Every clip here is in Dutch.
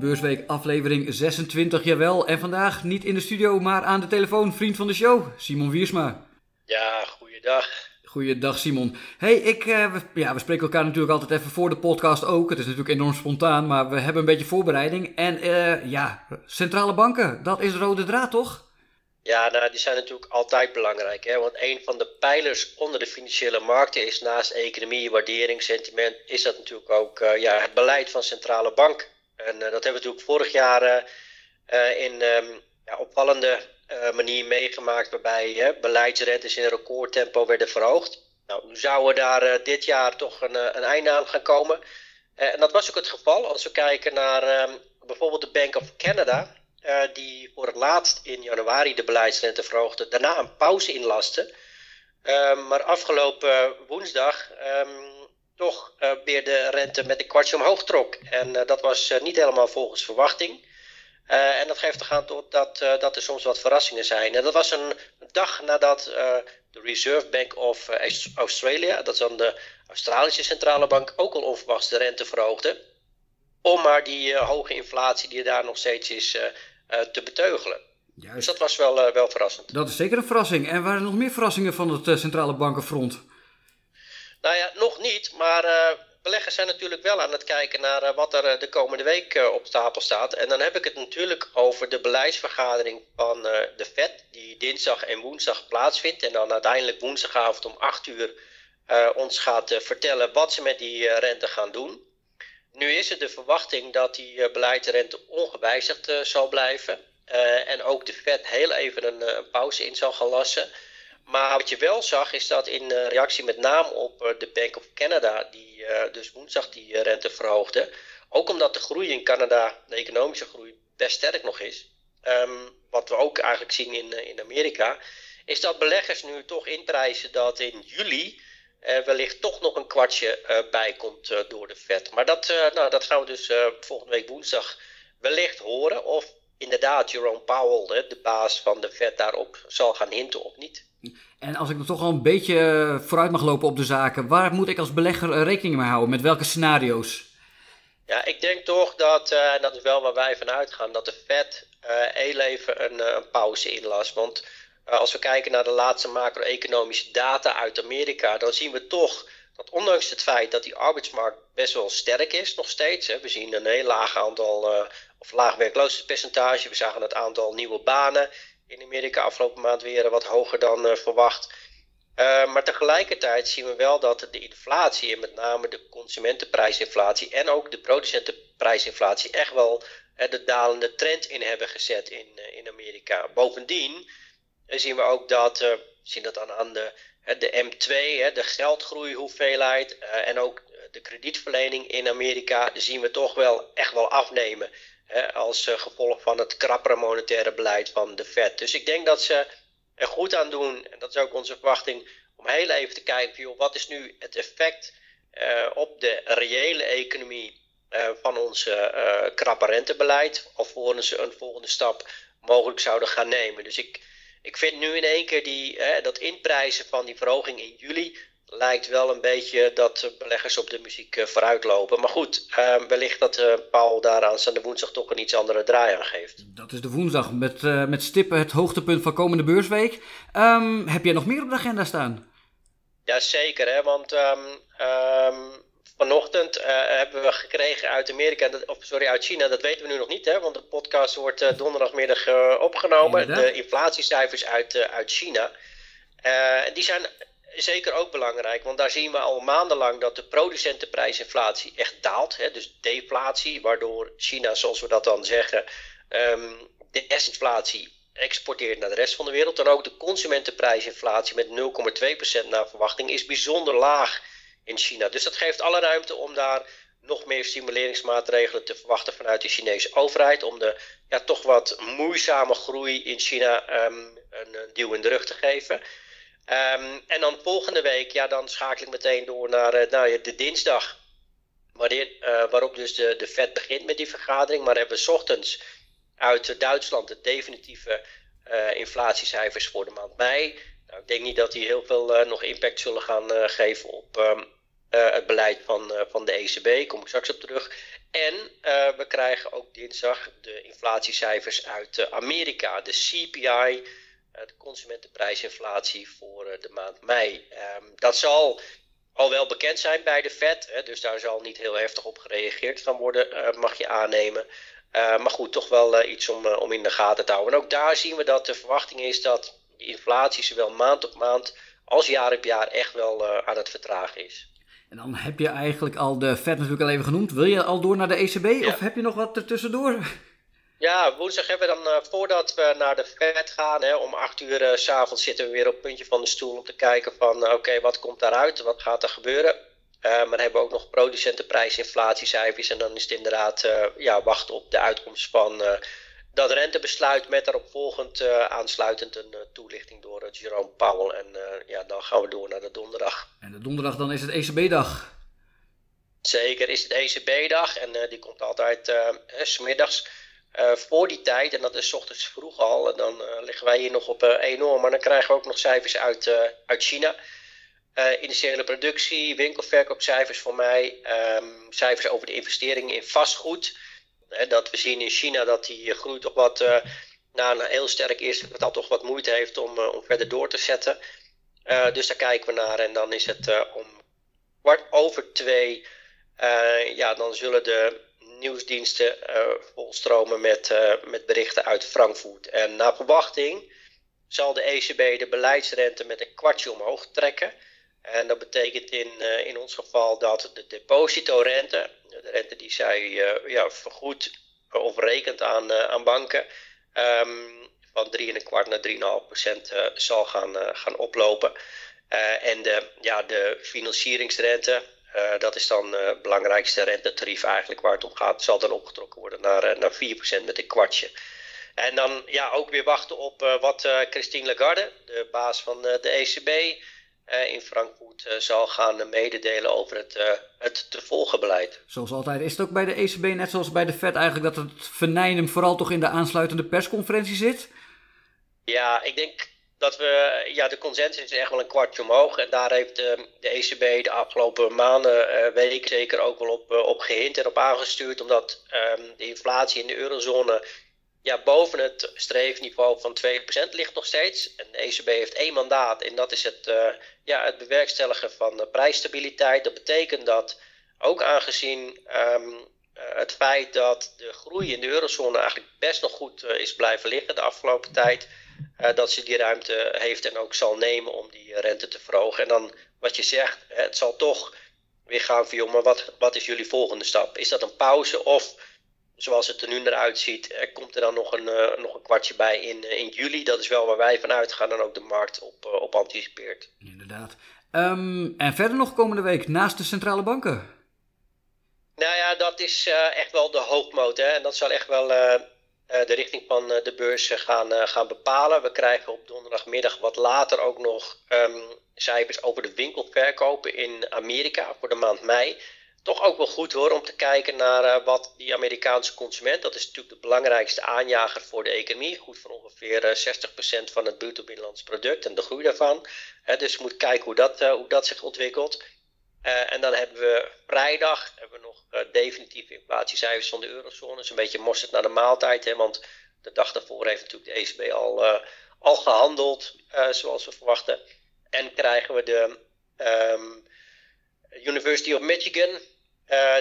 Beursweek aflevering 26, jawel. En vandaag niet in de studio, maar aan de telefoon, vriend van de show, Simon Wiersma. Ja, goeiedag. Goeiedag Simon. Hey, ik, uh, we, ja, we spreken elkaar natuurlijk altijd even voor de podcast ook. Het is natuurlijk enorm spontaan, maar we hebben een beetje voorbereiding. En uh, ja, centrale banken, dat is rode draad toch? Ja, nou, die zijn natuurlijk altijd belangrijk. Hè? Want een van de pijlers onder de financiële markten is naast economie, waardering, sentiment, is dat natuurlijk ook uh, ja, het beleid van centrale bank. En uh, dat hebben we natuurlijk vorig jaar uh, in um, ja, opvallende manier meegemaakt, waarbij beleidsrentes in recordtempo werden verhoogd. Nou, nu zouden daar dit jaar toch een, een einde aan gaan komen. en dat was ook het geval als we kijken naar um, bijvoorbeeld de Bank of Canada. Die voor het laatst in januari de beleidsrente verhoogde, daarna een pauze inlaste. Uh, maar afgelopen woensdag toch weer de rente met een kwartje omhoog trok. En dat was niet helemaal volgens verwachting. en dat geeft toch aan tot dat, dat er soms wat verrassingen zijn. En dat was een dag nadat de Reserve Bank of Australia, dat is dan de Australische centrale bank, ook al onverwachts de rente verhoogde om maar die hoge inflatie die er daar nog steeds is te beteugelen. Juist. Dus dat was wel, wel verrassend. Dat is zeker een verrassing. En waren er nog meer verrassingen van het centrale bankenfront? Nou ja, nog niet. Maar beleggers zijn natuurlijk wel aan het kijken naar wat er de komende week op stapel staat. En dan heb ik het natuurlijk over de beleidsvergadering van de Fed, die dinsdag en woensdag plaatsvindt. En dan uiteindelijk woensdagavond om 8 uur ons gaat vertellen wat ze met die rente gaan doen. Nu is het de verwachting dat die beleidsrente ongewijzigd zal blijven. En ook de Fed heel even een, pauze in zal gaan lassen. Maar wat je wel zag is dat in reactie met name op de Bank of Canada, die dus woensdag die rente verhoogde, ook omdat de groei in Canada, de economische groei, best sterk nog is. Um, wat we ook eigenlijk zien in, in Amerika, is dat beleggers nu toch inprijzen dat in juli uh, wellicht toch nog een kwartje uh, bij komt door de vet. Maar dat, nou, dat gaan we dus volgende week woensdag wellicht horen. Of inderdaad Jerome Powell, de baas van de vet, daarop zal gaan hinten of niet. En als ik nog toch al een beetje vooruit mag lopen op de zaken, waar moet ik als belegger rekening mee houden? Met welke scenario's? Ja, ik denk toch dat, en dat is wel waar wij van uitgaan, dat de Fed heel even een, pauze inlast. Want uh, als we kijken naar de laatste macro-economische data uit Amerika, dan zien we toch dat ondanks het feit dat die arbeidsmarkt best wel sterk is nog steeds. Hè, we zien een heel laag aantal, uh, of laag werkloosheidspercentage. We zagen het aantal nieuwe banen in Amerika afgelopen maand weer wat hoger dan uh, verwacht. Uh, maar tegelijkertijd zien we wel dat de inflatie, en met name de consumentenprijsinflatie en ook de producentenprijsinflatie, echt wel uh, de dalende trend in hebben gezet in, in Amerika. Bovendien zien we ook dat, we zien dat dan aan de, de M2, de geldgroeihoeveelheid en ook de kredietverlening in Amerika, zien we toch wel echt wel afnemen. Hè, als uh, gevolg van het krappere monetaire beleid van de Fed. Dus ik denk dat ze er goed aan doen, en dat is ook onze verwachting, om heel even te kijken, wat is nu het effect op de reële economie van ons krappe rentebeleid, alvorens ze een volgende stap mogelijk zouden gaan nemen. Dus ik, ik vind nu in één keer die, dat inprijzen van die verhoging in juli lijkt wel een beetje dat beleggers op de muziek uh, vooruitlopen. Maar goed, uh, wellicht dat uh, Paul daar aanstaande woensdag toch een iets andere draai aan geeft. Dat is de woensdag met, met stippen het hoogtepunt van komende beursweek. Um, heb jij nog meer op de agenda staan? Jazeker, hè, want um, um, Vanochtend hebben we gekregen uit Amerika, of sorry, uit China, dat weten we nu nog niet, hè, want de podcast wordt donderdagmiddag opgenomen. Inderdaad. De inflatiecijfers uit, uit China. die zijn zeker ook belangrijk, want daar zien we al maandenlang dat de producentenprijsinflatie echt daalt. Hè, dus deflatie, waardoor China, zoals we dat dan zeggen, um, de desinflatie exporteert naar de rest van de wereld. Dan ook de consumentenprijsinflatie met 0,2% naar verwachting is bijzonder laag in China. Dus dat geeft alle ruimte om daar nog meer stimuleringsmaatregelen te verwachten vanuit de Chinese overheid. Om de ja, toch wat moeizame groei in China um, een, een, duw in de rug te geven. Um, en dan volgende week, ja, dan schakel ik meteen door naar, naar de dinsdag. Wanneer, uh, waarop dus de, Fed begint met die vergadering. Maar hebben we ochtends uit Duitsland de definitieve uh, inflatiecijfers voor de maand mei. Nou, ik denk niet dat die heel veel nog impact zullen gaan geven op, um, het beleid van, van de ECB, kom ik straks op terug. En we krijgen ook dinsdag de inflatiecijfers uit Amerika, de CPI, de consumentenprijsinflatie voor de maand mei. Ehm, dat zal al wel bekend zijn bij de Fed, hè, dus daar zal niet heel heftig op gereageerd gaan worden, mag je aannemen. Maar goed, toch wel iets om, om in de gaten te houden. En ook daar zien we dat de verwachting is dat die inflatie zowel maand op maand als jaar op jaar echt wel aan het vertragen is. En dan heb je eigenlijk al de Fed natuurlijk al even genoemd. Wil je al door naar de ECB ja. of heb je nog wat ertussendoor? Ja, woensdag hebben we dan, voordat we naar de Fed gaan, hè, om 8 uur s s'avonds zitten we weer op het puntje van de stoel om te kijken van oké, wat komt daaruit? Wat gaat er gebeuren? Maar dan hebben we ook nog producentenprijsinflatiecijfers. En dan is het inderdaad ja, wachten op de uitkomst van dat rentebesluit. Met daarop volgend aansluitend een toelichting door Jerome Powell. En ja, dan gaan we door naar de donderdag. En de donderdag dan is het ECB-dag. Zeker is het ECB-dag. En die komt altijd uh, smiddags. Voor die tijd, en dat is ochtends vroeg al, dan liggen wij hier nog op enorm. Maar dan krijgen we ook nog cijfers uit, uit China. Uh, initiële productie, winkelverkoopcijfers voor mij, um, cijfers over de investeringen in vastgoed. dat we zien in China dat die groei toch wat, uh, na een heel sterk eerste kwartaal, toch wat moeite heeft om, uh, om verder door te zetten. dus daar kijken we naar en dan is het om kwart over twee. ja, dan zullen de nieuwsdiensten volstromen met, met berichten uit Frankfurt. En naar verwachting zal de ECB de beleidsrente met een kwartje omhoog trekken. En dat betekent in, uh, in ons geval dat de depositorente, de rente die zij ja, vergoed of rekent aan, aan banken, um, van 3,25 naar 3,5 procent zal gaan, gaan oplopen. en de, ja, de financieringsrente, dat is dan het belangrijkste rentetarief eigenlijk waar het om gaat, zal dan opgetrokken worden naar, naar 4 procent met een kwartje. En dan ja, ook weer wachten op wat Christine Lagarde, de baas van de ECB, eh, in Frankfurt eh, zal gaan mededelen over het, eh, het te volgen beleid. Zoals altijd is het ook bij de ECB, net zoals bij de Fed, eigenlijk dat het venijn vooral toch in de aansluitende persconferentie zit? Ja, ik denk dat we, ja, de consensus is echt wel een kwartje omhoog. En daar heeft de, de ECB de afgelopen maanden, weken zeker ook wel op, op gehint en op aangestuurd. Omdat um, de inflatie in de eurozone ja, boven het streefniveau van 2% ligt nog steeds. En de ECB heeft één mandaat en dat is het, uh, ja, het bewerkstelligen van prijsstabiliteit. Dat betekent dat ook aangezien um, het feit dat de groei in de eurozone eigenlijk best nog goed uh, is blijven liggen de afgelopen tijd, uh, dat ze die ruimte heeft en ook zal nemen om die rente te verhogen. En dan wat je zegt, het zal toch weer gaan van, joh, maar wat, wat is jullie volgende stap? Is dat een pauze of zoals het er nu naar uitziet, er komt er dan nog een, uh, nog een kwartje bij in, in juli. Dat is wel waar wij vanuit gaan en ook de markt op, uh, op anticipeert. Inderdaad. Um, en verder nog komende week naast de centrale banken? Nou ja, dat is echt wel de hoofdmoot. Hè? En dat zal echt wel de richting van de beurs gaan, gaan bepalen. We krijgen op donderdagmiddag wat later ook nog um, cijfers over de winkelverkopen in Amerika voor de maand mei toch ook wel goed hoor om te kijken naar wat die Amerikaanse consument, dat is natuurlijk de belangrijkste aanjager voor de economie, goed voor ongeveer uh, 60% van het bruto binnenlands product en de groei daarvan. Uh, dus we moeten kijken hoe dat, eh, hoe dat zich ontwikkelt. Eh, en dan hebben we vrijdag hebben we nog definitieve inflatiecijfers van de eurozone. Dus een beetje mosterd naar de maaltijd, hè, want de dag daarvoor heeft natuurlijk de ECB al, al gehandeld, zoals we verwachten. En krijgen we de um, University of Michigan,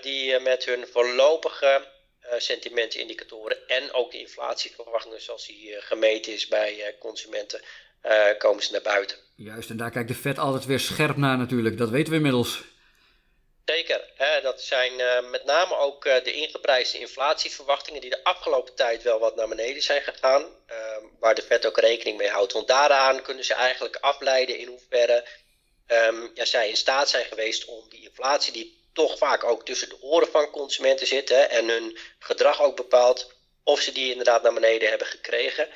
die met hun voorlopige sentimentindicatoren en ook de inflatieverwachtingen zoals die gemeten is bij consumenten, komen ze naar buiten. Juist, en daar kijkt de Fed altijd weer scherp naar natuurlijk, dat weten we inmiddels. Zeker, hè, dat zijn met name ook de ingeprijsde inflatieverwachtingen die de afgelopen tijd wel wat naar beneden zijn gegaan, waar de Fed ook rekening mee houdt. Want daaraan kunnen ze eigenlijk afleiden in hoeverre um, ja, zij in staat zijn geweest om die inflatie, die toch vaak ook tussen de oren van consumenten zit hè, en hun gedrag ook bepaalt, of ze die inderdaad naar beneden hebben gekregen.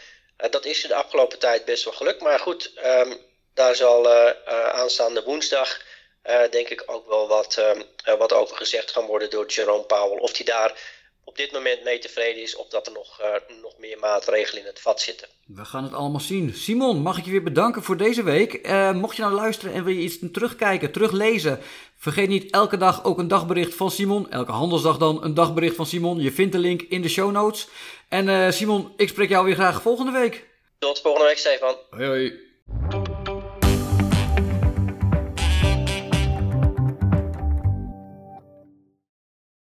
Uh, dat is de afgelopen tijd best wel gelukt. Maar goed, um, daar zal uh, uh, aanstaande woensdag denk ik ook wel wat, wat over gezegd gaan worden door Jerome Powell. Of hij daar op dit moment mee tevreden is of dat er nog, nog meer maatregelen in het vat zitten. We gaan het allemaal zien. Simon, mag ik je weer bedanken voor deze week. mocht je nou luisteren en wil je iets terugkijken, teruglezen, vergeet niet elke dag ook een dagbericht van Simon. Elke handelsdag dan een dagbericht van Simon. Je vindt de link in de show notes. En Simon, ik spreek jou weer graag volgende week. Tot volgende week, Stefan. Hoi hoi.